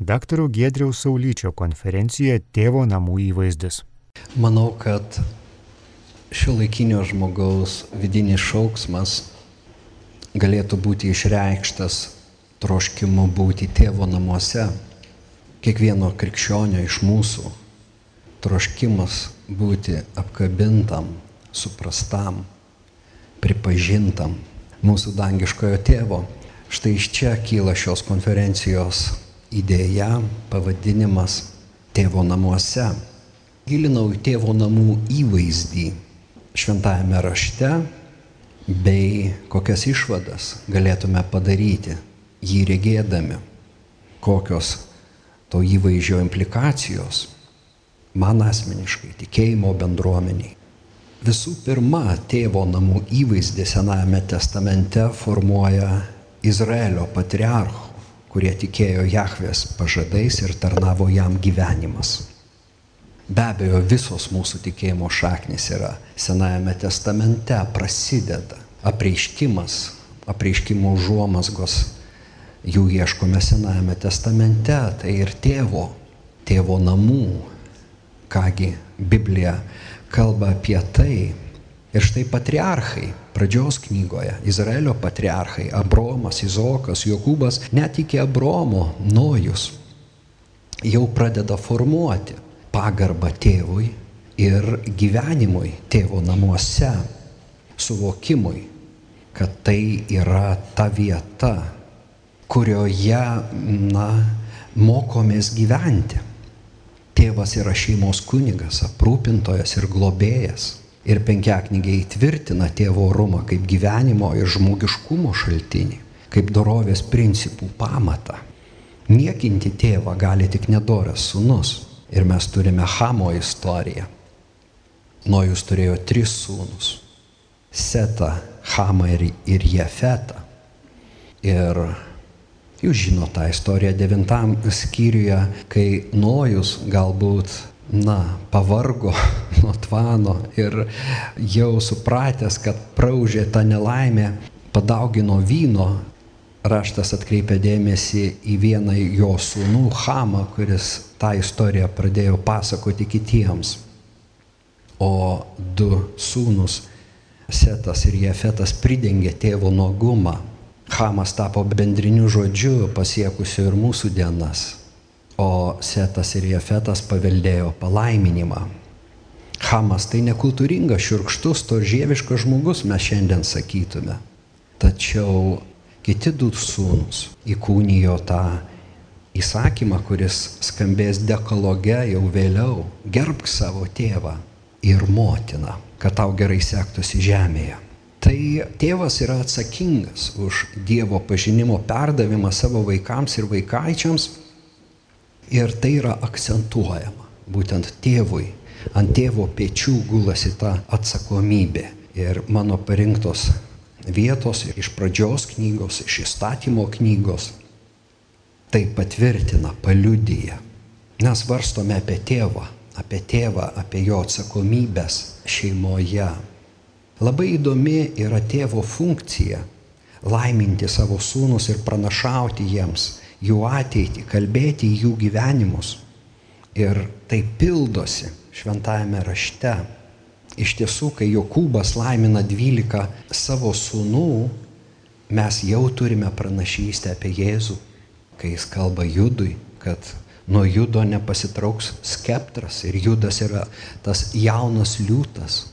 Dr. Giedriaus Saulyčio konferencijoje Tėvo namų įvaizdis. Manau, kad šio laikinio žmogaus vidinis šauksmas galėtų būti išreikštas troškimu būti tėvo namuose. Kiekvieno krikščionio iš mūsų troškimas būti apkabintam, suprastam, pripažintam mūsų dangiškojo tėvo. Štai iš čia kyla šios konferencijos idėja, pavadinimas Tėvo namuose. Gilinau į tėvo namų įvaizdį šventajame rašte bei kokias išvadas galėtume padaryti jį regėdami, kokios to įvaizdžio implikacijos man asmeniškai, tikėjimo bendruomeniai. Visų pirma, tėvo namų įvaizdį Senajame testamente formuoja Izraelio patriarchų, kurie tikėjo Jahvės pažadais ir tarnavo jam gyvenimas. Be abejo, visos mūsų tikėjimo šaknis yra Senajame testamente, prasideda apreiškimas, apreiškimo užuomasgos, jų ieškome Senajame testamente, tai ir tėvo, tėvo namų Kągi Biblija kalba apie tai. Ir štai patriarchai, pradžios knygoje, Izraelio patriarchai, Abromas, Izokas, Jokūbas, net iki Abromo, Nojus, jau pradeda formuoti pagarbą tėvui ir gyvenimui tėvo namuose, suvokimui, kad tai yra ta vieta, kurioje, na, mokomės gyventi. Tėvas yra šeimos kunigas, aprūpintojas ir globėjas. Ir penkiaknygiai įtvirtina tėvo orumą kaip gyvenimo ir žmogiškumo šaltinį, kaip dorovės principų pamatą. Niekinti tėvą gali tik nedoras sunus. Ir mes turime Hamo istoriją. Nojus turėjo tris sūnus - Setą, Hamą ir, ir Jefetą. Ir Jūs žinote tą istoriją devintam skyriuje, kai Nojus galbūt, na, pavargo nuo tvano ir jau supratęs, kad praužė tą nelaimę, padaugino vyno, raštas atkreipia dėmesį į vieną jo sūnų, Hamą, kuris tą istoriją pradėjo pasakoti kitiems. O du sūnus, Setas ir Jefetas, pridengė tėvo nuogumą. Hamas tapo bendriniu žodžiu pasiekusiu ir mūsų dienas, o Setas ir Jefetas paveldėjo palaiminimą. Hamas tai nekultūringas, širkštus, to žieviškas žmogus mes šiandien sakytume. Tačiau kiti du sūnus įkūnijo tą įsakymą, kuris skambės dekologe jau vėliau - gerbk savo tėvą ir motiną, kad tau gerai sektųsi žemėje. Tai tėvas yra atsakingas už Dievo pažinimo perdavimą savo vaikams ir vaikaičiams ir tai yra akcentuojama. Būtent tėvui, ant tėvo pečių gulasi ta atsakomybė. Ir mano parinktos vietos iš pradžios knygos, iš įstatymo knygos tai patvirtina, paliudyja. Mes varstome apie tėvą, apie tėvą, apie jo atsakomybės šeimoje, Labai įdomi yra tėvo funkcija - laiminti savo sūnus ir pranašauti jiems jų ateitį, kalbėti į jų gyvenimus. Ir tai pildosi šventajame rašte. Iš tiesų, kai Jokūbas laimina 12 savo sūnų, mes jau turime pranašystę apie Jėzų, kai jis kalba Judui, kad nuo Judo nepasitrauks skeptras ir Judas yra tas jaunas liūtas,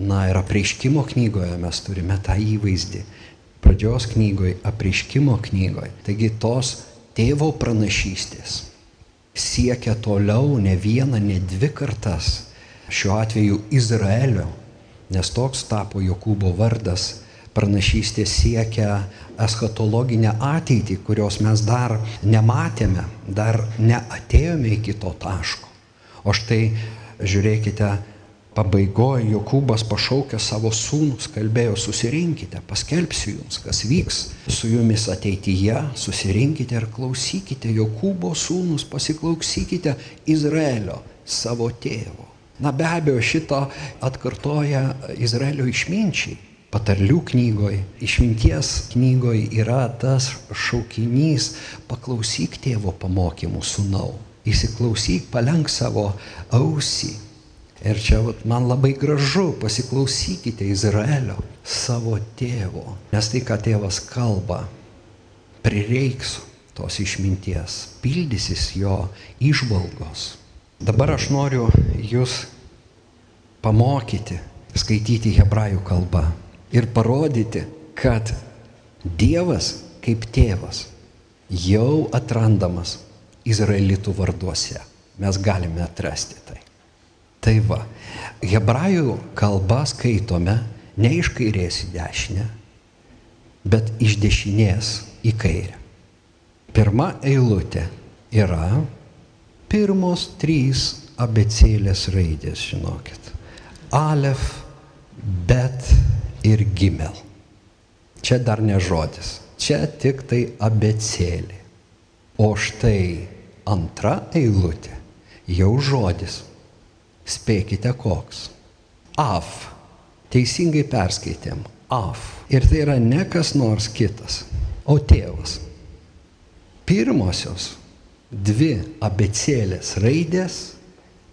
Na ir apreiškimo knygoje mes turime tą įvaizdį. Pradžios knygoje, apreiškimo knygoje. Taigi tos tėvo pranašystės siekia toliau ne vieną, ne dvi kartas. Šiuo atveju Izraelio, nes toks tapo Jokūbo vardas, pranašystė siekia eschatologinę ateitį, kurios mes dar nematėme, dar neatėjome iki to taško. O štai žiūrėkite, Pabaigoje Jokūbas pašaukė savo sūnus, kalbėjo, susirinkite, paskelbsiu jums, kas vyks su jumis ateityje, susirinkite ir klausykite Jokūbo sūnus, pasiklausykite Izraelio, savo tėvo. Na be abejo, šito atkartoja Izraelio išminčiai. patarlių knygoje, išminties knygoje yra tas šaukinys paklausyk tėvo pamokymų sunau, įsiklausyk, palenk savo ausį. Ir čia vat, man labai gražu, pasiklausykite Izraelio, savo tėvo, nes tai, ką tėvas kalba, prireiks tos išminties, pildysis jo išvalgos. Dabar aš noriu jūs pamokyti, skaityti hebrajų kalbą ir parodyti, kad Dievas kaip tėvas jau atrandamas Izraelitų varduose. Mes galime atrasti tai. Tai va, hebrajų kalbą skaitome ne iš kairės į dešinę, bet iš dešinės į kairę. Pirma eilutė yra pirmos trys abecėlės raidės, žinokit. Alef, bet ir gimel. Čia dar ne žodis, čia tik tai abecėlė. O štai antra eilutė jau žodis. Spėkite koks. Af. Teisingai perskaitėm. Af. Ir tai yra ne kas nors kitas, o tėvas. Pirmosios dvi abecėlės raidės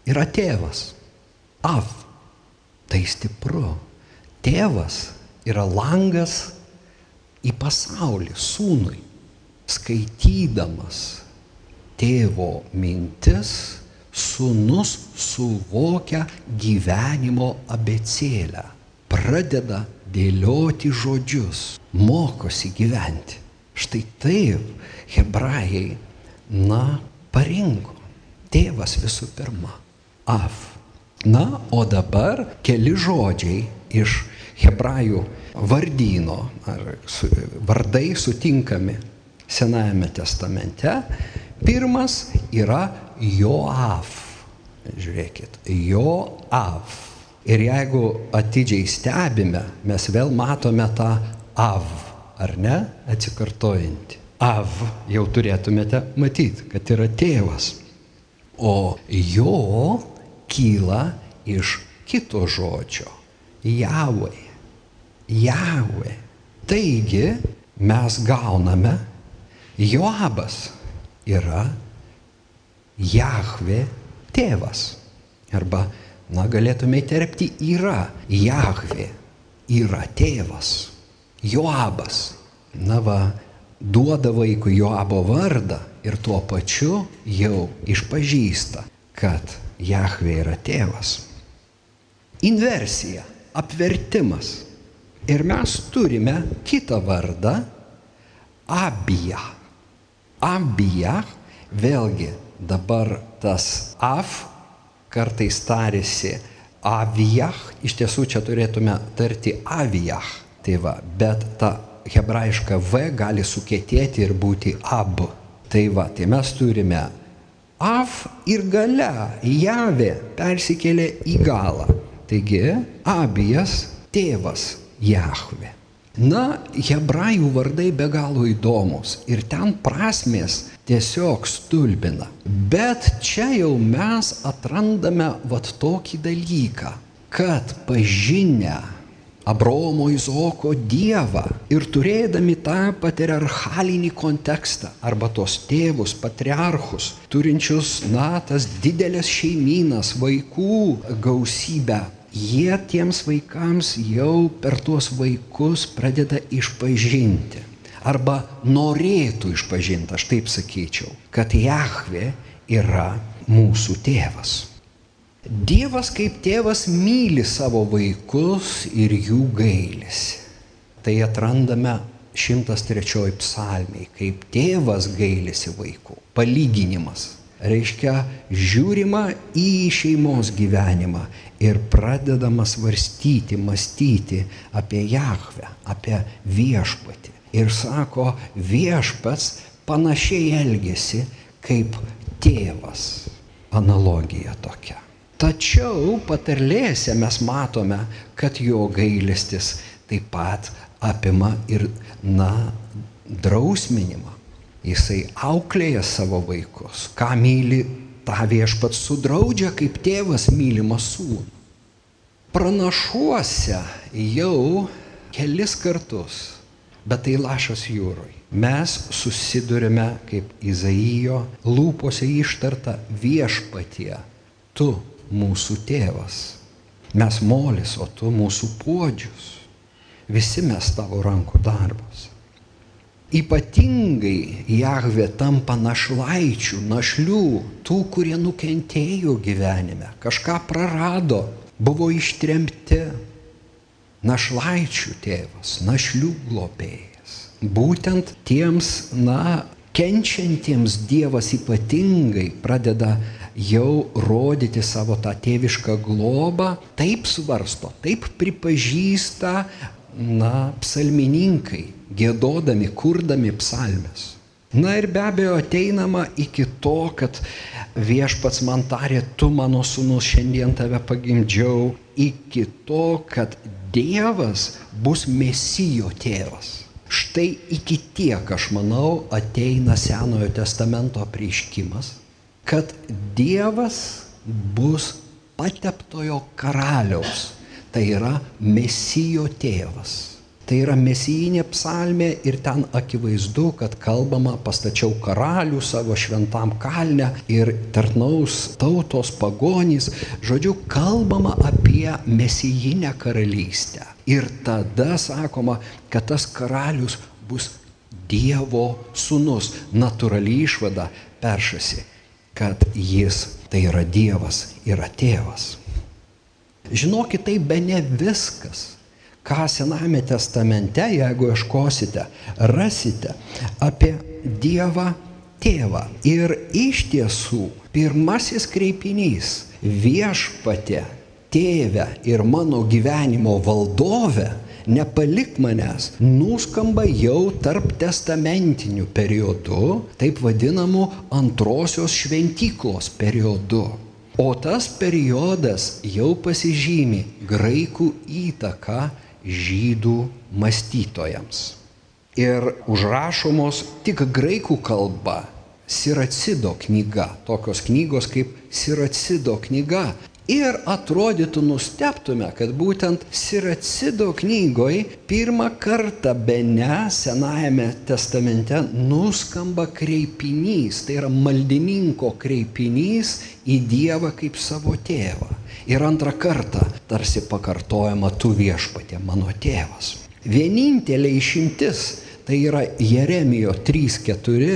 yra tėvas. Af. Tai stipru. Tėvas yra langas į pasaulį sūnui. Skaitydamas tėvo mintis, sūnus suvokia gyvenimo abecėlę, pradeda dėlioti žodžius, mokosi gyventi. Štai taip hebrajai, na, parinko. Tėvas visų pirma. Af. Na, o dabar keli žodžiai iš hebrajų vardyno, ar su, vardai sutinkami Senajame testamente. Pirmas yra Joaf. Žiūrėkit, Joaf. Ir jeigu atidžiai stebime, mes vėl matome tą Av, ar ne, atsikartojantį. Av jau turėtumėte matyti, kad yra tėvas. O jo kyla iš kito žodžio - Javai. Javai. Taigi mes gauname, Joabas yra Jahve tėvas. Arba, na, galėtume įterpti, yra Jahve, yra tėvas. Joabas. Na va, duoda vaikui Joabo vardą ir tuo pačiu jau išpažįsta, kad Jahve yra tėvas. Inversija, apvertimas. Ir mes turime kitą vardą - Abija. Abija, vėlgi dabar tas Af kartais tarėsi Avijah, iš tiesų čia turėtume tarti Avijah. Tai va, bet ta hebrajiška V gali sukėtėti ir būti Ab. Tai va, tai mes turime Af ir gale, Javė persikėlė į galą. Taigi, Abijas tėvas Jahve. Na, hebrajų vardai be galo įdomus ir ten prasmės tiesiog stulbina. Bet čia jau mes atrandame vat tokį dalyką, kad pažinę Abromo Izoko Dievą ir turėdami tą patriarchalinį kontekstą arba tos tėvus, patriarchus, turinčius, na, tas didelės šeiminas, vaikų gausybę, jie tiems vaikams jau per tuos vaikus pradeda išpažinti. Arba norėtų išpažinti, aš taip sakyčiau, kad Jahve yra mūsų tėvas. Dievas kaip tėvas myli savo vaikus ir jų gailisi. Tai atrandame 103 psalmiai, kaip tėvas gailisi vaikų. Palyginimas. Reiškia, žiūrima į šeimos gyvenimą ir pradedama svarstyti, mąstyti apie Jahvę, apie viešpatį. Ir sako, viešpats panašiai elgesi kaip tėvas. Analogija tokia. Tačiau patarlėse mes matome, kad jo gailestis taip pat apima ir, na, drausminimą. Jisai auklėja savo vaikus. Ką myli, tą viešpats sudraudžia, kaip tėvas mylimą sūnų. Pranašuose jau kelis kartus, bet tai lašas jūroj. Mes susidurime, kaip Izaijo lūpose ištarta viešpatie, tu mūsų tėvas. Mes molis, o tu mūsų podžius. Visi mes tavo rankų darbas. Ypatingai Jahve tampa našlaičių, našlių, tų, kurie nukentėjo gyvenime, kažką prarado, buvo ištremti. Našlaičių tėvas, našlių globėjas. Būtent tiems, na, kenčiantiems Dievas ypatingai pradeda jau rodyti savo tą tėvišką globą, taip svarsto, taip pripažįsta, na, psalmininkai, gėdodami, kurdami psalmes. Na ir be abejo ateinama iki to, kad viešpats man tarė, tu mano sūnus šiandien tave pagimdžiau, iki to, kad Dievas bus mesijo tėvas. Štai iki tiek, aš manau, ateina Senojo testamento prieškimas, kad Dievas bus pateptojo karaliaus, tai yra mesijo tėvas. Tai yra mesijinė psalmė ir ten akivaizdu, kad kalbama pastačiau karalių savo šventam kalne ir tarnaus tautos pagonys. Žodžiu, kalbama apie mesijinę karalystę. Ir tada sakoma, kad tas karalius bus Dievo sūnus. Naturali išvada peršasi, kad jis tai yra Dievas, yra tėvas. Žinokit, tai be ne viskas ką Sename testamente, jeigu ieškosite, rasite apie Dievą tėvą. Ir iš tiesų pirmasis kreipinys viešpatė, tėvė ir mano gyvenimo valdove, nepalik manęs, nuskamba jau tarp testamentinių periodų, taip vadinamų antrosios šventyklos periodu. O tas periodas jau pasižymi graikų įtaką žydų mąstytojams. Ir užrašomos tik graikų kalba Siracido knyga, tokios knygos kaip Siracido knyga. Ir atrodytų nusteptume, kad būtent Siracido knygoj pirmą kartą be ne Senajame testamente nuskamba kreipinys, tai yra maldininko kreipinys į Dievą kaip savo tėvą. Ir antrą kartą tarsi pakartojama tu viešpatė, mano tėvas. Vienintelė išimtis tai yra Jeremijo 3.4,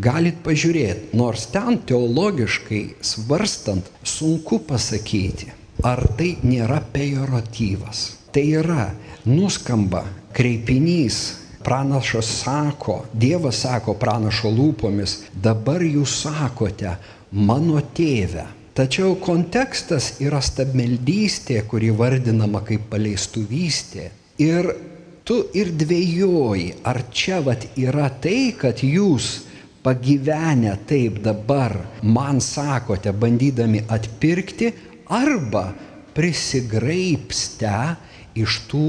galit pažiūrėti, nors ten teologiškai svarstant sunku pasakyti, ar tai nėra pejoratyvas. Tai yra, nuskamba kreipinys, pranašas sako, Dievas sako pranašo lūpomis, dabar jūs sakote, mano tėve, Tačiau kontekstas yra stabmeldystė, kuri vardinama kaip paleistuvystė. Ir tu ir dvėjoji, ar čia vat yra tai, kad jūs pagyvenę taip dabar man sakote, bandydami atpirkti, arba prisigraipste iš tų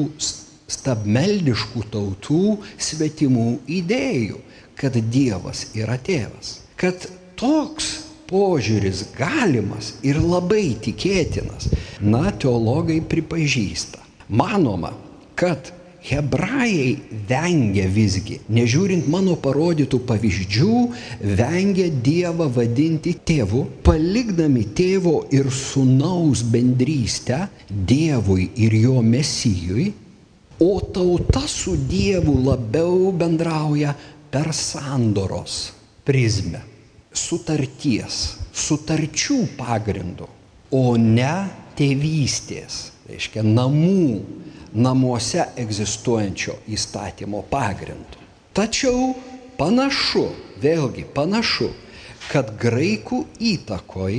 stabmeldiškų tautų svetimų idėjų, kad Dievas yra tėvas. Kad toks požiūris galimas ir labai tikėtinas, na, teologai pripažįsta. Manoma, kad hebrajai vengia visgi, nežiūrint mano parodytų pavyzdžių, vengia Dievą vadinti tėvu, palikdami tėvo ir sunaus bendrystę Dievui ir jo mesijui, o tauta su Dievu labiau bendrauja per sandoros prizmę sutarties, sutarčių pagrindu, o ne tėvystės, reiškia namų, namuose egzistuojančio įstatymo pagrindu. Tačiau panašu, vėlgi panašu, kad graikų įtakoj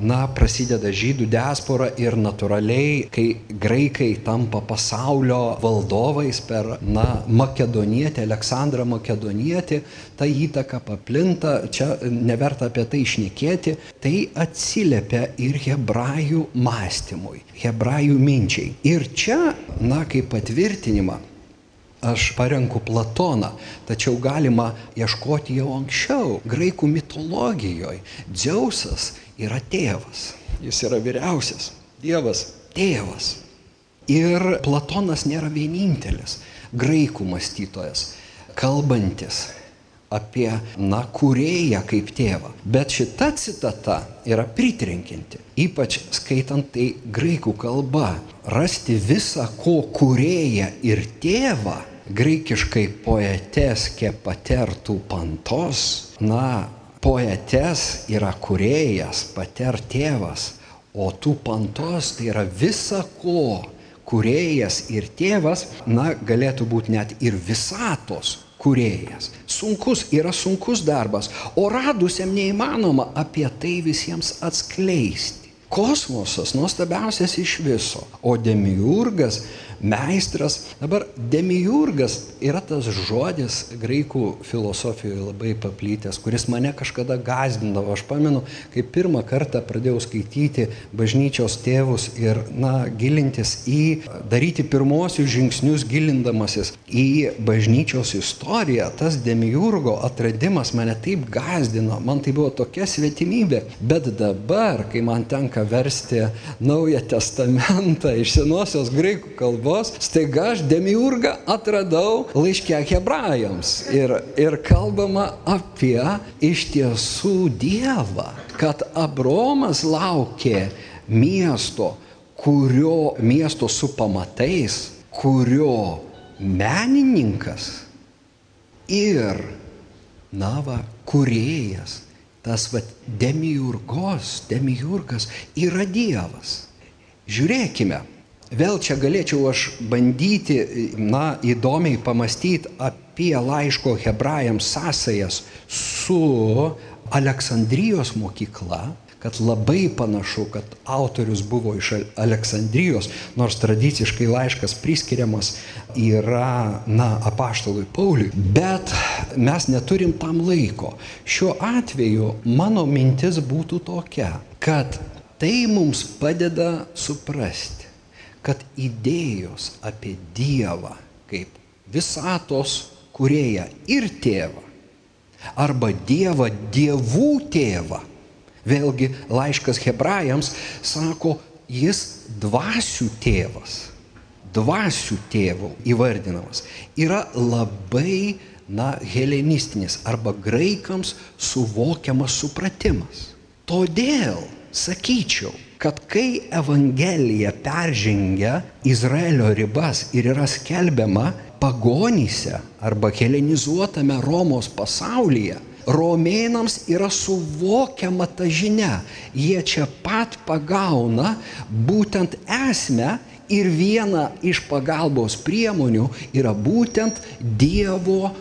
na, prasideda žydų diaspora ir natūraliai, kai graikai tampa pasaulio valdovais per, na, makedonietį, Aleksandrą makedonietį, ta įtaka paplinta, čia neverta apie tai išnekėti, tai atsiliepia ir hebrajų mąstymui, hebrajų minčiai. Ir čia, na, kaip patvirtinimą, aš parenku Platoną, tačiau galima ieškoti jau anksčiau, graikų mitologijoje. Dzeusas yra tėvas, jis yra vyriausias, Dievas tėvas. Ir Platonas nėra vienintelis graikų mąstytojas, kalbantis apie, na, kurėją kaip tėvą. Bet šita citata yra pritrenkinti. Ypač skaitant tai graikų kalba. Rasti visą, ko kurėją ir tėvą, graikiškai poetes kepatertų pantos, na, poetes yra kurėjas, pater tėvas, o tų pantos tai yra visa ko kurėjas ir tėvas, na, galėtų būti net ir visatos kurėjas. Sunkus yra sunkus darbas, o radusiam neįmanoma apie tai visiems atskleisti. Kosmosas nuostabiausias iš viso, o demiurgas meistras. Dabar demiurgas yra tas žodis graikų filosofijoje labai paplytęs, kuris mane kažkada gazdindavo. Aš pamenu, kai pirmą kartą pradėjau skaityti bažnyčios tėvus ir, na, gilintis į, daryti pirmosius žingsnius gilindamasis į bažnyčios istoriją, tas demiurgo atradimas mane taip gazdino, man tai buvo tokia svetimybė. Bet dabar, kai man tenka versti Naują Testamentą iš senosios graikų kalbos, kalbos, staiga aš demiurgą atradau laiške hebrajams. Ir, ir kalbama apie iš tiesų Dievą, kad Abromas laukė miesto, kurio miesto su pamatais, kurio menininkas ir, na va, kurėjas, tas va, demiurgos, demiurgas yra Dievas. Žiūrėkime, Vėl čia galėčiau aš bandyti, na, įdomiai pamastyti apie laiško hebrajams sąsajas su Aleksandrijos mokykla, kad labai panašu, kad autorius buvo iš Aleksandrijos, nors tradiciškai laiškas priskiriamas yra, na, apaštalui Pauliui, bet mes neturim tam laiko. Šiuo atveju mano mintis būtų tokia, kad tai mums padeda suprasti kad idėjos apie Dievą kaip visatos kurėją ir tėvą, arba Dievą dievų tėvą, vėlgi laiškas hebrajams sako, jis dvasių tėvas, dvasių tėvų įvardinamas, yra labai, na, helenistinis arba graikams suvokiamas supratimas. Todėl, sakyčiau, kad kai Evangelija peržengia Izraelio ribas ir yra skelbiama pagonyse arba helenizuotame Romos pasaulyje, romėnams yra suvokiama ta žinia. Jie čia pat pagauna būtent esmę ir viena iš pagalbos priemonių yra būtent Dievo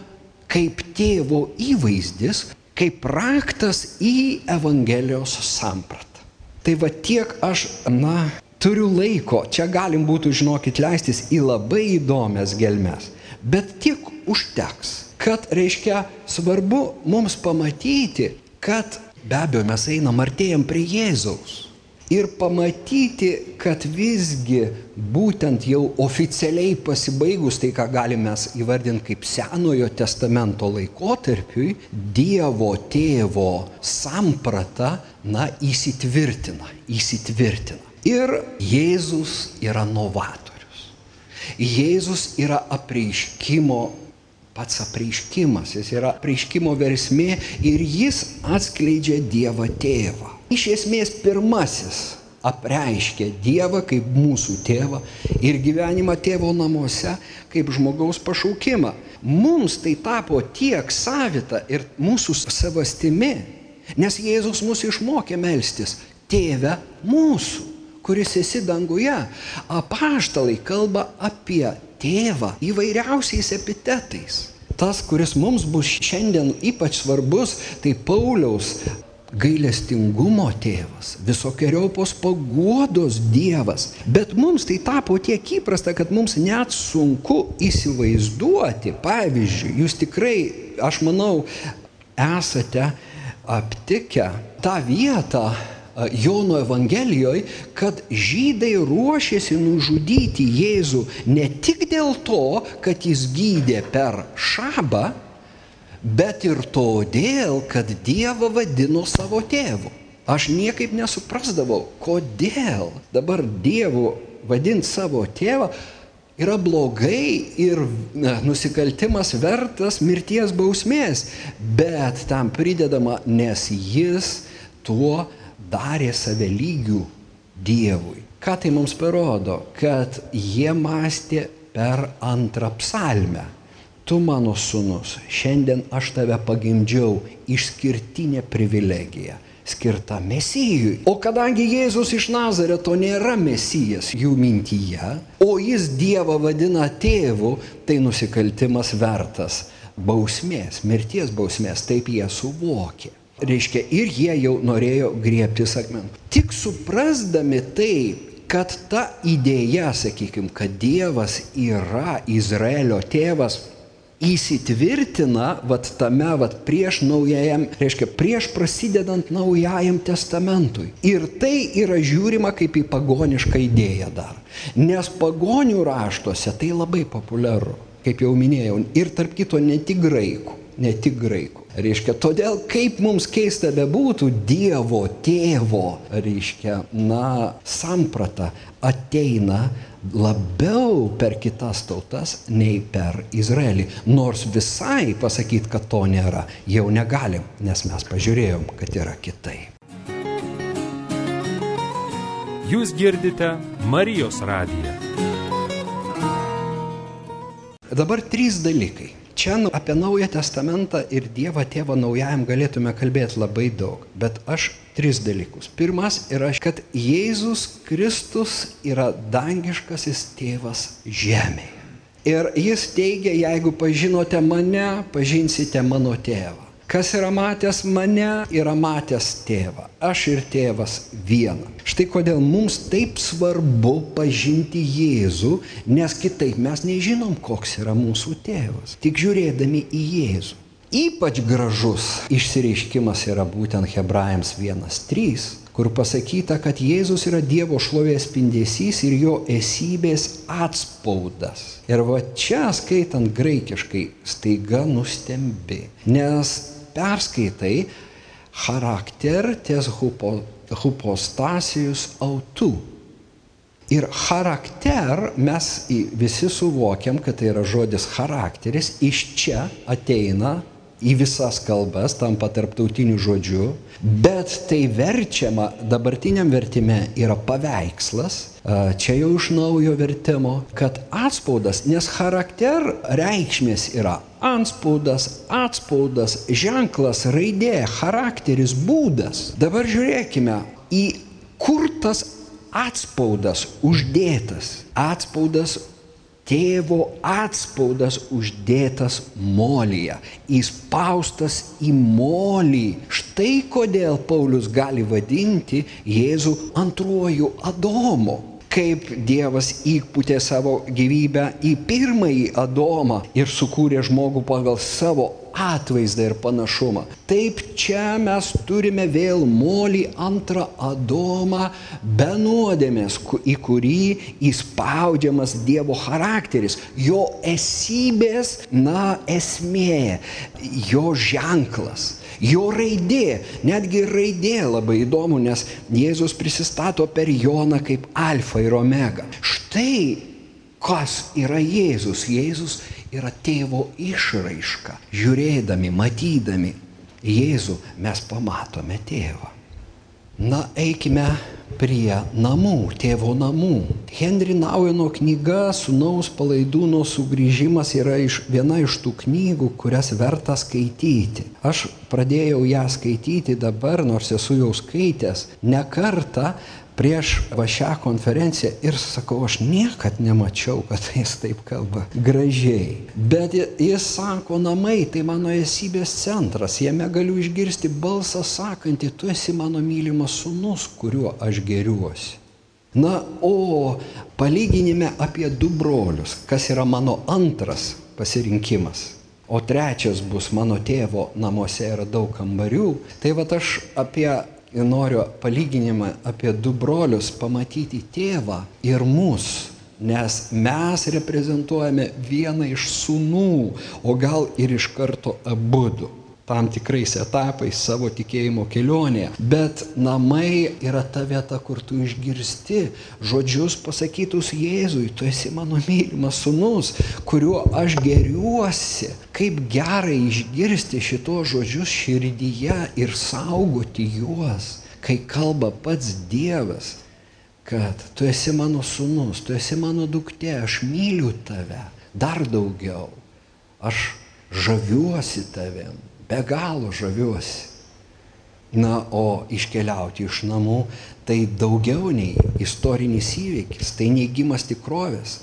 kaip tėvo įvaizdis, kaip raktas į Evangelijos sampratą. Tai va tiek aš, na, turiu laiko, čia galim būtų, žinokit, leistis į labai įdomias gelmes, bet tiek užteks, kad, reiškia, svarbu mums pamatyti, kad be abejo mes einam artėjam prie Jėzaus ir pamatyti, kad visgi būtent jau oficialiai pasibaigus tai, ką galime įvardinti kaip Senojo testamento laikotarpiui, Dievo tėvo samprata, na, įsitvirtina, įsitvirtina. Ir Jėzus yra novatorius. Jėzus yra apreiškimo pats apreiškimas, jis yra apreiškimo versmė ir jis atskleidžia Dievą tėvą iš esmės pirmasis apreiškė Dievą kaip mūsų tėvą ir gyvenimą tėvo namuose kaip žmogaus pašaukimą. Mums tai tapo tiek savita ir mūsų savastimi, nes Jėzus mus išmokė melstis Tėve mūsų, kuris esi danguje. Apaštalai kalba apie tėvą įvairiausiais epitetais. Tas, kuris mums bus šiandien ypač svarbus, tai Pauliaus gailestingumo tėvas, visokiojopos paguodos Dievas. Bet mums tai tapo tiek įprasta, kad mums net sunku įsivaizduoti. Pavyzdžiui, jūs tikrai, aš manau, esate aptikę tą vietą, Jono Evangelijoje, kad žydai ruošėsi nužudyti Jėzų ne tik dėl to, kad jis gydė per šabą, bet ir todėl, kad Dievą vadino savo tėvu. Aš niekaip nesuprasdavau, kodėl dabar Dievo vadinti savo tėvą yra blogai ir na, nusikaltimas vertas mirties bausmės, bet tam pridedama, nes jis tuo darė save lygių Dievui. Ką tai mums parodo? Kad jie mąstė per antrą psalmę. Tu mano sunus, šiandien aš tave pagimdžiau išskirtinė privilegija skirta Mesijui. O kadangi Jėzus iš Nazareto nėra Mesijas jų mintyje, o jis Dievą vadina tėvu, tai nusikaltimas vertas bausmės, mirties bausmės, taip jie suvokė. Reiškia, ir jie jau norėjo griebtis akmenų. Tik suprasdami tai, kad ta idėja, sakykime, kad Dievas yra Izraelio tėvas, įsitvirtina vat tame vat prieš naujajam, reiškia prieš prasidedant naujajam testamentui. Ir tai yra žiūrima kaip į pagonišką idėją dar. Nes pagonių raštuose tai labai populiaru, kaip jau minėjau, ir tarp kito ne tik graikų, ne tik graikų. Reiškia, todėl kaip mums keista bebūtų, Dievo tėvo, reiškia, na, samprata ateina labiau per kitas tautas nei per Izraelį. Nors visai pasakyti, kad to nėra, jau negalim, nes mes pažiūrėjom, kad yra kitaip. Jūs girdite Marijos radiją. Dabar trys dalykai Čia nu, apie Naują Testamentą ir Dievą Tėvą Naujajam galėtume kalbėti labai daug, bet aš tris dalykus. Pirmas yra, kad Jėzus Kristus yra dangiškasis tėvas žemėje. Ir jis teigia, jeigu pažinote mane, pažinsite mano tėvą. Kas yra matęs mane, yra matęs tėvą. Aš ir tėvas viena. Štai kodėl mums taip svarbu pažinti Jėzų, nes kitaip mes nežinom, koks yra mūsų tėvas. Tik žiūrėdami į Jėzų. Ypač gražus išsireiškimas yra būtent Hebrajams 1.3, kur pasakyta, kad Jėzus yra Dievo šlovės spindesys ir jo esybės atspaudas. Ir va čia skaitant graikiškai staiga nustembi, nes perskaitai charakter ties hupo, hupostasijus autų. Ir charakter mes visi suvokiam, kad tai yra žodis charakteris, iš čia ateina į visas kalbas, tampa tarptautiniu žodžiu, bet tai verčiama dabartiniam vertime yra paveikslas, čia jau iš naujo vertimo, kad atspaudas, nes charakter reikšmės yra anspaudas, atspaudas, ženklas, raidė, charakteris, būdas. Dabar žiūrėkime į kur tas atspaudas uždėtas. Atspaudas tėvo atspaudas uždėtas molyje, įspaustas į molį. Štai kodėl Paulius gali vadinti Jėzų antruoju Adomu kaip Dievas įputė savo gyvybę į pirmąjį Adomą ir sukūrė žmogų pagal savo atvaizdą ir panašumą. Taip čia mes turime vėl molį antrą Adomą be nuodėmės, į kurį įspaudžiamas Dievo charakteris, jo esybės, na, esmė, jo ženklas. Jo raidė, netgi raidė labai įdomu, nes Jėzus prisistato per Joną kaip alfa ir omega. Štai kas yra Jėzus. Jėzus yra tėvo išraiška. Žiūrėdami, matydami Jėzų mes pamatome tėvą. Na, eikime prie namų, tėvo namų. Henry Naueno knyga Sūnaus palaidūno sugrįžimas yra iš, viena iš tų knygų, kurias verta skaityti. Aš pradėjau ją skaityti dabar, nors esu jau skaitęs, ne kartą, prieš va šią konferenciją ir sakau, aš niekad nemačiau, kad jis taip kalba gražiai. Bet jis sako, namai tai mano esybės centras, jame galiu išgirsti balsą sakantį, tu esi mano mylimas sunus, kuriuo aš geriuosi. Na, o palyginime apie du brolius, kas yra mano antras pasirinkimas. O trečias bus mano tėvo namuose yra daug kambarių. Tai va aš apie ir noriu palyginimą apie du brolius pamatyti tėvą ir mus. Nes mes reprezentuojame vieną iš sunų, o gal ir iš karto abudu. Tam tikrais etapais savo tikėjimo kelionėje. Bet namai yra ta vieta, kur tu išgirsti žodžius pasakytus Jėzui, tu esi mano mylimas sunus, kuriuo aš geriuosi. Kaip gerai išgirsti šitos žodžius širdyje ir saugoti juos, kai kalba pats Dievas kad tu esi mano sunus, tu esi mano duktė, aš myliu tave dar daugiau, aš žaviuosi tavim be galo žaviuosi. Na, o iškeliauti iš namų tai daugiau nei istorinis įvykis, tai neigimas tikrovės,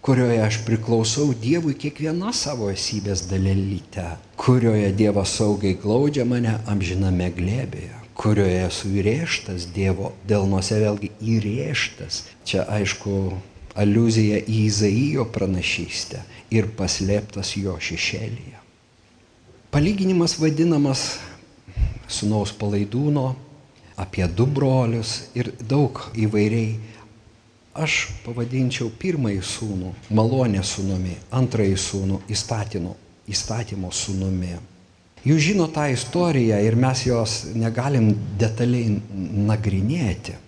kurioje aš priklausau Dievui kiekviena savo esybės dalelyte, kurioje Dievas saugiai glaudžia mane amžiname glėbėje, kurioje esu įrėžtas Dievo delnuose vėlgi įrėžtas. Čia aišku aluzija į Izaijo pranašystę ir paslėptas jo šešėlyje. Palyginimas vadinamas sunaus palaidūno, apie du brolius ir daug įvairiai. Aš pavadinčiau pirmąjį sūnų malonės sūnumi, antrąjį sūnų įstatymo, įstatymo sūnumi. Jūs žino tą istoriją ir mes jos negalim detaliai nagrinėti.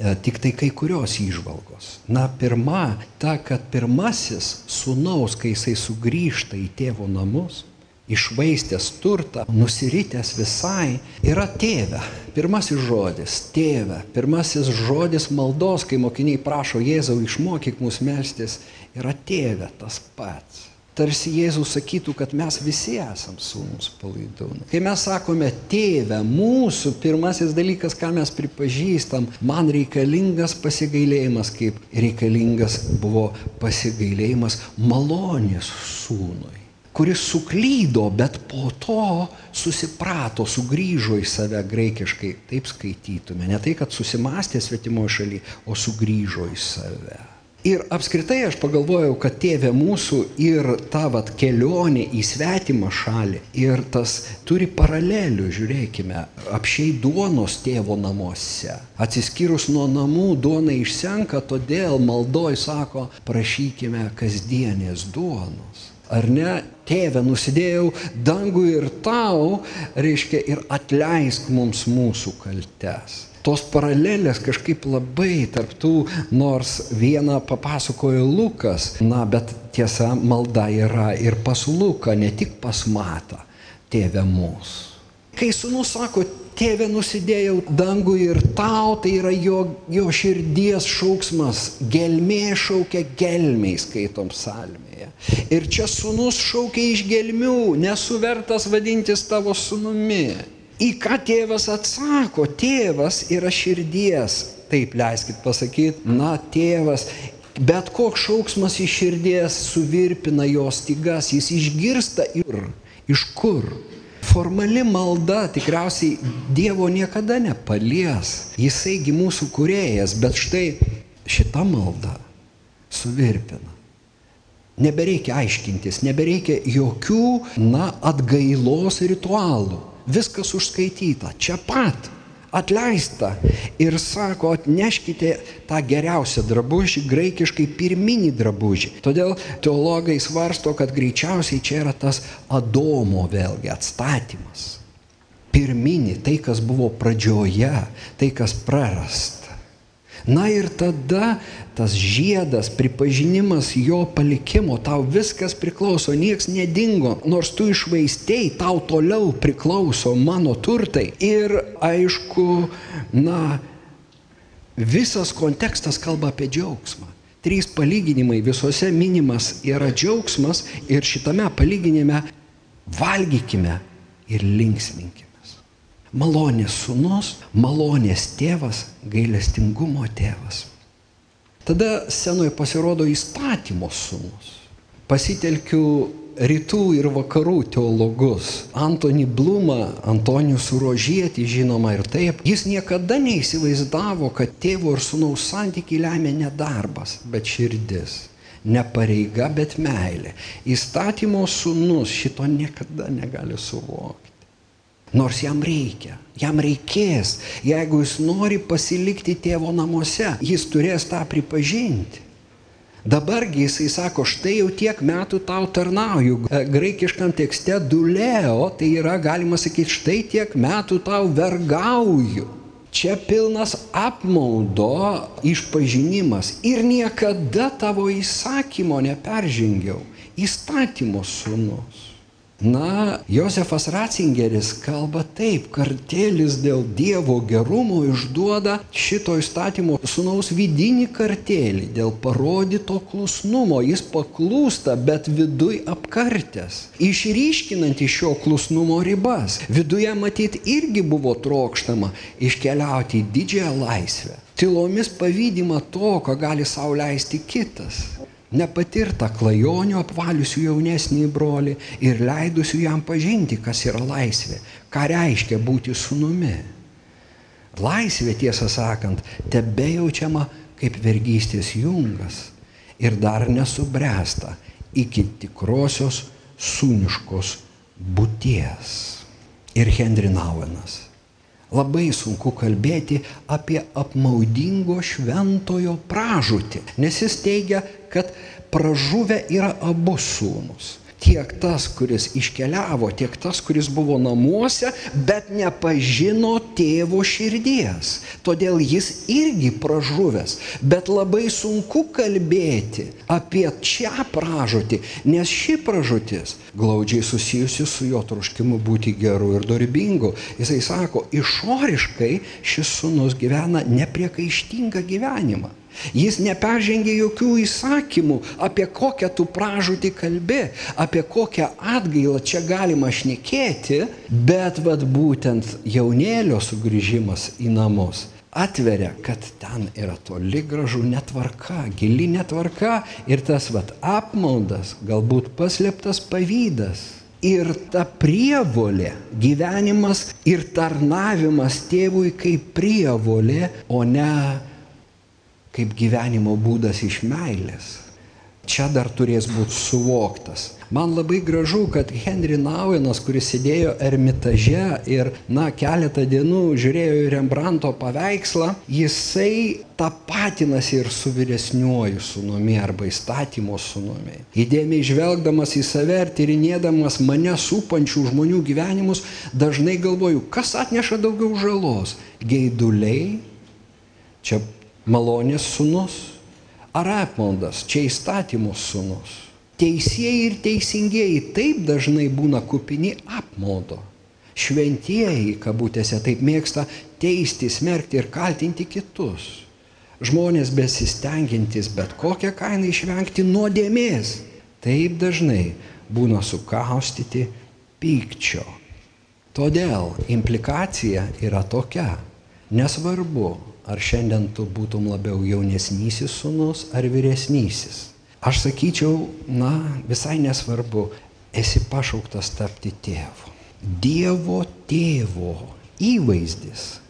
E, tik tai kai kurios įžvalgos. Na, pirma, ta, kad pirmasis sūnaus, kai jisai sugrįžta į tėvo namus, išvaistęs turtą, nusiritęs visai, yra tėve. Pirmasis žodis - tėve. Pirmasis žodis maldos, kai mokiniai prašo Jėzau išmokyk mus melstis, yra tėve tas pats. Tarsi Jėzus sakytų, kad mes visi esam sūnus palaidūnai. Kai mes sakome tėve, mūsų pirmasis dalykas, ką mes pripažįstam, man reikalingas pasigailėjimas, kaip reikalingas buvo pasigailėjimas malonės sūnui kuris suklydo, bet po to susiprato, sugrįžo į save graikiškai, taip skaitytume. Ne tai, kad susimastė svetimoje šalyje, o sugrįžo į save. Ir apskritai aš pagalvojau, kad tėvė mūsų ir ta vat kelionė į svetimą šalį ir tas turi paralelių, žiūrėkime, apšiai duonos tėvo namuose. Atsiskyrus nuo namų duona išsenka, todėl maldoj sako, prašykime kasdienės duonos ar ne, tėve, nusidėjau dangų ir tau, reiškia, ir atleisk mums mūsų kaltes. Tos paralelės kažkaip labai tarptų, nors vieną papasakojo Lukas, na, bet tiesa, malda yra ir pas Luką, ne tik pas Matą, tėve mūsų. Kai sunus sako, tėve nusidėjau dangų ir tau, tai yra jo, jo širdies šauksmas, gelmė šaukia gelmiai, skaitom salmėje. Ir čia sunus šaukia iš gelmių, nesuvertas vadintis tavo sunumi. Į ką tėvas atsako? Tėvas yra širdies. Taip, leiskit pasakyti, na, tėvas Bet koks šauksmas iš širdies suvirpina jos stygas, jis išgirsta ir iš kur? Formali malda tikriausiai Dievo niekada nepalies. Jisaigi mūsų kurėjas, bet štai šita malda suvirpina. Nebereikia aiškintis, nebereikia jokių, na, atgailos ritualų. Viskas užskaityta, čia pat atleista. Ir sako, atneškite tą geriausią drabužį, graikiškai pirminį drabužį. Todėl teologai svarsto, kad greičiausiai čia yra tas Adomo vėlgi atstatymas. Pirminį, tai kas buvo pradžioje, tai kas prarasta. Na ir tada tas žiedas, pripažinimas jo palikimo, tau viskas priklauso, nieks nedingo, nors tu išvaistėjai, tau toliau priklauso mano turtai. Ir aišku, na, visas kontekstas kalba apie džiaugsmą. Trys palyginimai visuose minimas yra džiaugsmas ir šitame palyginime valgykime ir linksminkime malonės sunus, malonės tėvas, gailestingumo tėvas. Tada scenoje pasirodo įstatymo sunus. Pasitelkiu rytų ir vakarų teologus. Antony Blumą, Antonijus Rožietį žinoma ir taip. Jis niekada neįsivaizdavo, kad tėvo ir sunaus santykiai lemia ne darbas, bet širdis. Ne pareiga, bet meilė. Įstatymo sunus šito niekada negali suvokti. Nors jam reikia, jam reikės, jeigu jis nori pasilikti tėvo namuose, jis turės tą pripažinti. Dabargi jisai sako, štai jau tiek metų tau tarnauju. E, graikiškam tekste duleo, tai yra galima sakyti, štai tiek metų tau vergauju. Čia pilnas apmaudo išpažinimas ir niekada tavo įsakymo neperžengiau. Įstatymo sunus. Na, Josefas Ratzingeris kalba taip, kartėlis dėl Dievo gerumo išduoda šito įstatymo sunaus vidinį kartėlį dėl parodyto klusnumo. Jis paklūsta, bet viduj apkartęs, išryškinant iš šio klusnumo ribas. Viduje matyt irgi buvo trokštama iškeliauti į didžiąją laisvę. Tylomis pavydima to, ką gali sauliaisti kitas nepatirtą klajonių apvaliusių jaunesnį brolį ir leidusių jam pažinti, kas yra laisvė, ką reiškia būti sunumi. Laisvė, tiesą sakant, tebe jaučiama kaip vergystės jungas ir dar nesubręsta iki tikrosios sūniškos būties. Ir Hendrinauenas labai sunku kalbėti apie apmaudingo šventojo pražūtį, nes jis teigia, kad pražuvę yra abu sūnus tiek tas, kuris iškeliavo, tiek tas, kuris buvo namuose, bet nepažino tėvo širdies. Todėl jis irgi pražuvęs. Bet labai sunku kalbėti apie šią pražūtį, nes ši pražūtis glaudžiai susijusi su jo troškimu būti geru ir dorybingu. Jisai sako, išoriškai šis sunus gyvena nepriekaištingą gyvenimą. Jis neperžengė jokių įsakymų, apie kokią tu pražūtį kalbi, apie kokią atgailą čia galima šnekėti, bet vad būtent jaunėlio sugrįžimas į namus atveria, kad ten yra toli gražu netvarka, gili netvarka ir tas vad apmaudas, galbūt paslėptas pavydas. Ir ta prievolė, gyvenimas ir tarnavimas tėvui kaip prievolė, o ne kaip gyvenimo būdas iš meilės. Čia dar turės būti suvoktas. Man labai gražu, kad Henry Nauenas, kuris sėdėjo ermitaže ir, na, keletą dienų žiūrėjo į Rembrandto paveikslą, jisai tapatinasi ir su vyresniuoju sunumi arba įstatymo sunumi. Įdėmiai žvelgdamas į save ir tyrinėdamas mane supančių žmonių gyvenimus, dažnai galvoju, kas atneša daugiau žalos - geiduliai, čia malonės sunus ar apmaudas, čia įstatymų sunus. Teisėjai ir teisingieji taip dažnai būna kupini apmaudo. Šventieji, kabutėse, taip mėgsta teisti, smerkti ir kaltinti kitus. Žmonės besistengintis bet kokią kainą išvengti nuodėmės, taip dažnai būna sukaustyti pykčio. Todėl implikacija yra tokia. Nesvarbu, ar šiandien tu būtum labiau jaunesnysis sunus ar vyresnysis. Aš sakyčiau, na, visai nesvarbu, esi pašauktas tapti tėvu. Dievo tėvo įvaizdis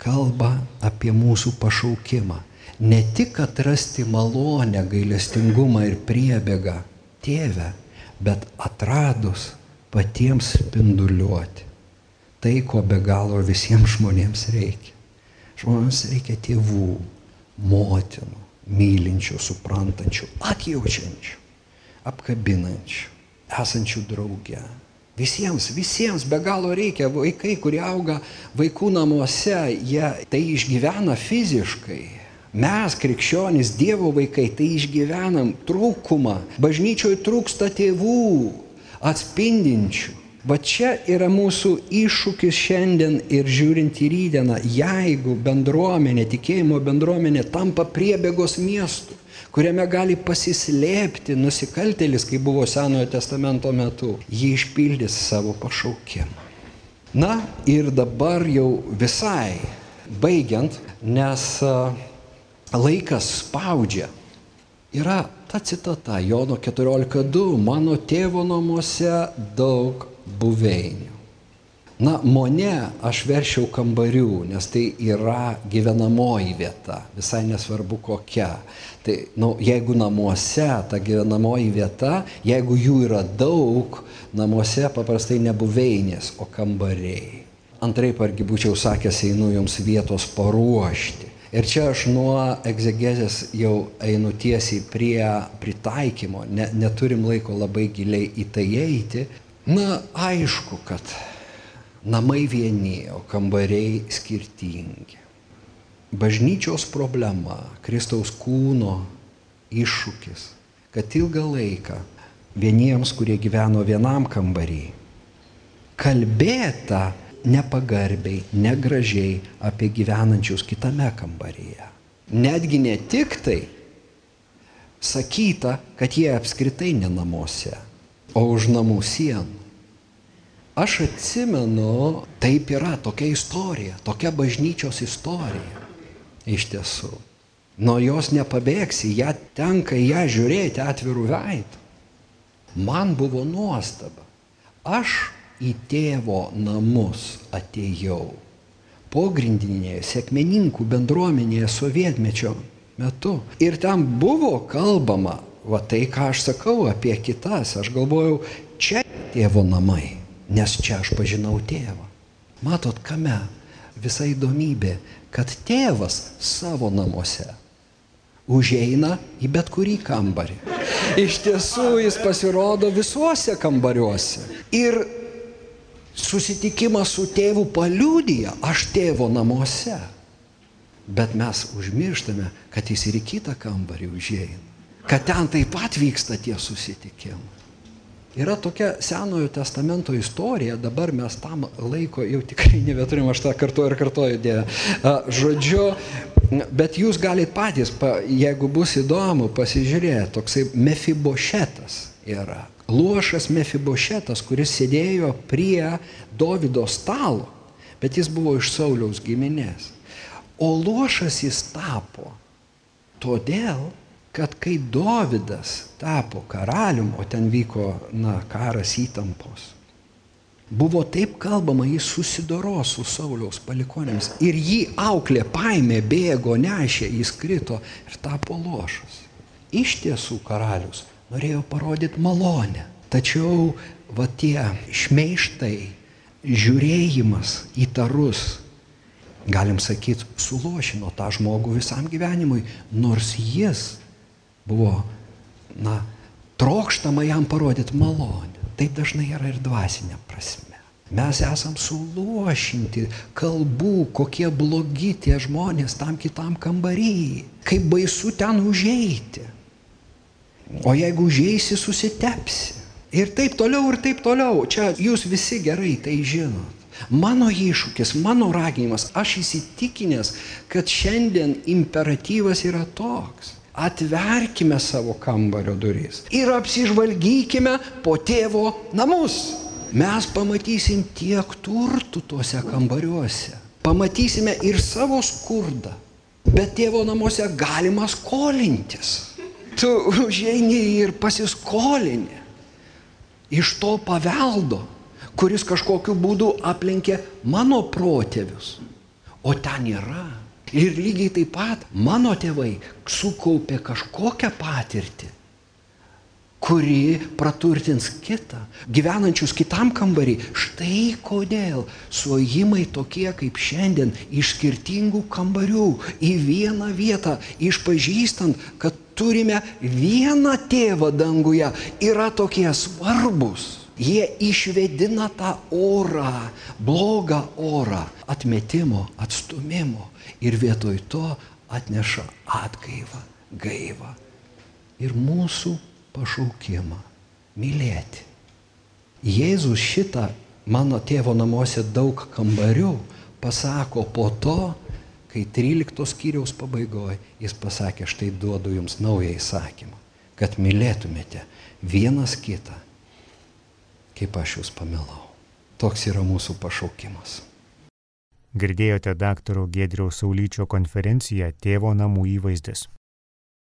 kalba apie mūsų pašaukimą. Ne tik atrasti malonę, gailestingumą ir priebėgą tėvę, bet atradus patiems spinduliuoti. Tai, ko be galo visiems žmonėms reikia. Žmonėms reikia tėvų, motinų, mylinčių, suprantančių, atjaučiančių, apkabinančių, esančių drauge. Visiems, visiems be galo reikia. Vaikai, kurie auga vaikų namuose, jie tai išgyvena fiziškai. Mes, krikščionys, Dievo vaikai, tai išgyvenam trūkumą. Bažnyčioje trūksta tėvų atspindinčių Va čia yra mūsų iššūkis šiandien ir žiūrint į rydieną, jeigu bendruomenė, tikėjimo bendruomenė tampa priebėgos miestų, kuriame gali pasislėpti nusikaltėlis, kaip buvo Senojo testamento metu, jį išpildys savo pašaukimą. Na ir dabar jau visai baigiant, nes laikas spaudžia. Yra ta citata Jono 14.2, mano tėvo namuose daug buveinių. Na, mone aš veršiau kambarių, nes tai yra gyvenamoji vieta, visai nesvarbu kokia. Tai, nu, jeigu namuose ta gyvenamoji vieta, jeigu jų yra daug, namuose paprastai ne buveinės, o kambariai. Antraip argi būčiau sakęs, einu jums vietos paruošti. Ir čia aš nuo egzegezės jau einu tiesiai prie pritaikymo, ne, neturim laiko labai giliai į tai eiti. Na, aišku, kad namai vieni, o kambariai skirtingi. Bažnyčios problema, Kristaus kūno iššūkis, kad ilgą laiką vieniems, kurie gyveno vienam kambarį, kalbėta nepagarbiai, negražiai apie gyvenančius kitame kambaryje. Netgi ne tik tai sakyta, kad jie apskritai ne namuose, o už namų sienų. Aš atsimenu, taip yra tokia istorija, tokia bažnyčios istorija. Iš tiesų. Nuo jos nepabėgsi, ją tenka ją žiūrėti atvirų veidų. Man buvo nuostaba. Aš į tėvo namus atėjau. Pogrindinėje sėkmeninkų bendruomenėje sovietmečio metu. Ir ten buvo kalbama, va tai ką aš sakau apie kitas, aš galvojau, čia tėvo namai, nes čia aš pažinau tėvą. Matot, kame visa įdomybė, kad tėvas savo namuose užeina į bet kurį kambarį. Iš tiesų jis pasirodo visuose kambariuose. Ir susitikimas su tėvu paliūdija, aš tėvo namuose. Bet mes užmirštame, kad jis ir į kitą kambarį užėjai. Kad ten taip pat vyksta tie susitikimai. Yra tokia Senojo testamento istorija, dabar mes tam laiko jau tikrai nebeturim, aš tą kartuoju ir kartuoju, dėvę. Žodžiu, bet jūs galite patys, jeigu bus įdomu, pasižiūrėti, toksai Mefibošetas yra luošas Mefibošetas, kuris sėdėjo prie Davido stalo, bet jis buvo iš Sauliaus giminės. O luošas jis tapo todėl, kad kai Davidas tapo karalium, o ten vyko, na, karas įtampos, buvo taip kalbama, jis susidoro su Sauliaus palikonėmis ir jį auklė paėmė, bėgo, nešė, jis krito ir tapo lošas. Iš tiesų karalius norėjo parodyti malonę. Tačiau va tie šmeištai, žiūrėjimas įtarus, galim sakyti, sulošino tą žmogų visam gyvenimui, nors jis buvo, na, trokštama jam parodyti malonę. Taip dažnai yra ir dvasinė prasme. Mes esam suluošinti kalbų, kokie blogi tie žmonės tam kitam kambarį, kaip baisu ten užeiti. O jeigu užeisi, susitepsi. Ir taip toliau, ir taip toliau. Čia jūs visi gerai tai žinot. Mano iššūkis, mano raginimas, aš įsitikinęs, kad šiandien imperatyvas yra toks. Atverkime savo kambario duris ir apsižvalgykime po tėvo namus. Mes pamatysim tiek turtų tuose kambariuose. Pamatysime ir savo skurdą. Bet tėvo namuose galima skolintis tu užeini ir pasiskolini iš to paveldo, kuris kažkokiu būdu aplenkė mano protėvius. O ten yra. Ir lygiai taip pat mano tėvai sukaupė kažkokią patirtį kuri praturtins kitą, gyvenančius kitam kambarį. Štai kodėl suojimai tokie kaip šiandien iš skirtingų kambarių į vieną vietą, išpažįstant, kad turime vieną tėvą danguje, yra tokie svarbus. Jie išvedina tą orą, blogą orą, atmetimo, atstumimo ir vietoj to atneša atgaivą, gaivą. Ir mūsų pašaukimą - mylėti. Jėzus šitą mano tėvo namuose daug kambarių pasako po to, kai 13 skyriaus pabaigoje jis pasakė, štai duodu jums naują įsakymą, kad mylėtumėte vienas kitą, kaip aš jūs pamilau. Toks yra mūsų pašaukimas. Girdėjote daktaro Gedriaus Saulyčio konferenciją Tėvo namų įvaizdis.